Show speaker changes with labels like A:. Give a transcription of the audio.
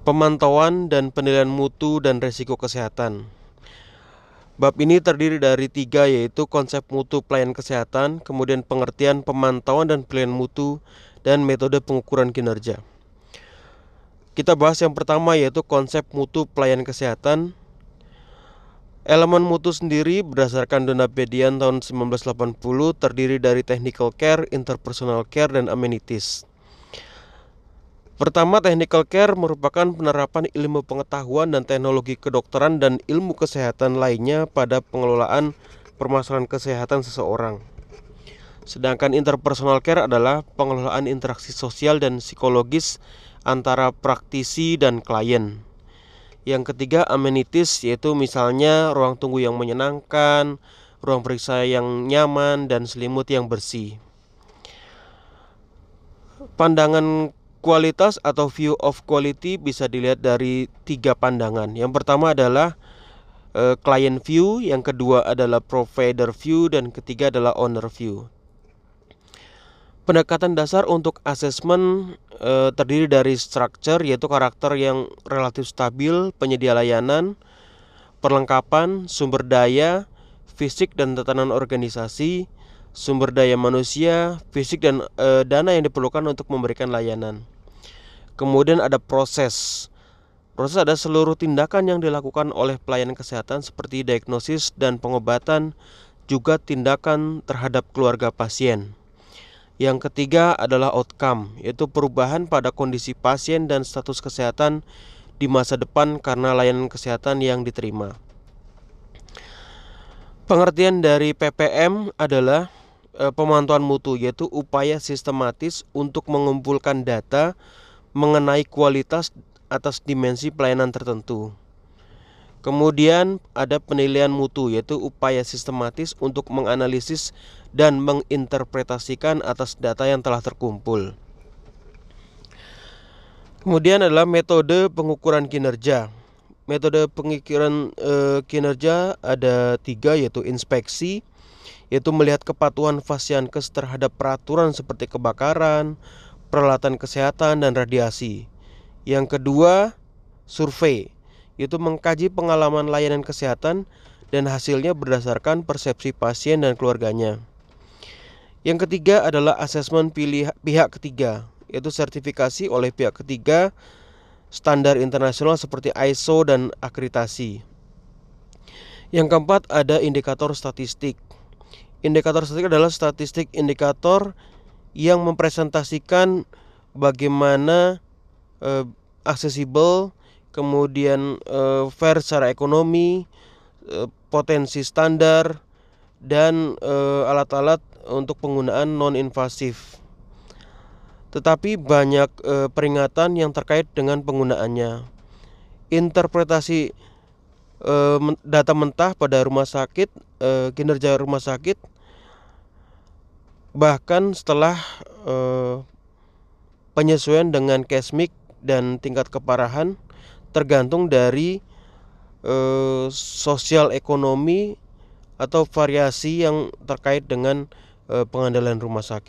A: Pemantauan dan penilaian mutu dan resiko kesehatan. Bab ini terdiri dari tiga yaitu konsep mutu pelayanan kesehatan, kemudian pengertian pemantauan dan penilaian mutu, dan metode pengukuran kinerja. Kita bahas yang pertama yaitu konsep mutu pelayanan kesehatan. Elemen mutu sendiri berdasarkan Donapedian tahun 1980 terdiri dari technical care, interpersonal care, dan amenities. Pertama, technical care merupakan penerapan ilmu pengetahuan dan teknologi kedokteran dan ilmu kesehatan lainnya pada pengelolaan permasalahan kesehatan seseorang. Sedangkan interpersonal care adalah pengelolaan interaksi sosial dan psikologis antara praktisi dan klien. Yang ketiga, amenities yaitu misalnya ruang tunggu yang menyenangkan, ruang periksa yang nyaman, dan selimut yang bersih. Pandangan kualitas atau view of quality bisa dilihat dari tiga pandangan. Yang pertama adalah uh, client view, yang kedua adalah provider view, dan ketiga adalah owner view. Pendekatan dasar untuk asesmen uh, terdiri dari structure yaitu karakter yang relatif stabil, penyedia layanan, perlengkapan, sumber daya, fisik dan tatanan organisasi, sumber daya manusia, fisik dan e, dana yang diperlukan untuk memberikan layanan. Kemudian ada proses. Proses ada seluruh tindakan yang dilakukan oleh pelayanan kesehatan seperti diagnosis dan pengobatan, juga tindakan terhadap keluarga pasien. Yang ketiga adalah outcome, yaitu perubahan pada kondisi pasien dan status kesehatan di masa depan karena layanan kesehatan yang diterima. Pengertian dari PPM adalah pemantauan mutu, yaitu upaya sistematis untuk mengumpulkan data mengenai kualitas atas dimensi pelayanan tertentu. Kemudian ada penilaian mutu yaitu upaya sistematis untuk menganalisis dan menginterpretasikan atas data yang telah terkumpul. Kemudian adalah metode pengukuran kinerja. Metode pengukuran e, kinerja ada tiga yaitu inspeksi, yaitu melihat kepatuhan fasiankes terhadap peraturan seperti kebakaran, peralatan kesehatan dan radiasi. Yang kedua, survei, yaitu mengkaji pengalaman layanan kesehatan dan hasilnya berdasarkan persepsi pasien dan keluarganya. Yang ketiga adalah asesmen pihak ketiga, yaitu sertifikasi oleh pihak ketiga standar internasional seperti ISO dan akreditasi. Yang keempat ada indikator statistik. Indikator statistik adalah statistik indikator yang mempresentasikan bagaimana uh, aksesibel, kemudian uh, fair secara ekonomi, uh, potensi standar, dan alat-alat uh, untuk penggunaan non invasif. Tetapi banyak uh, peringatan yang terkait dengan penggunaannya. Interpretasi data mentah pada rumah sakit, uh, kinerja rumah sakit bahkan setelah uh, penyesuaian dengan kesmik dan tingkat keparahan tergantung dari sosial ekonomi atau variasi yang terkait dengan pengandalan rumah sakit.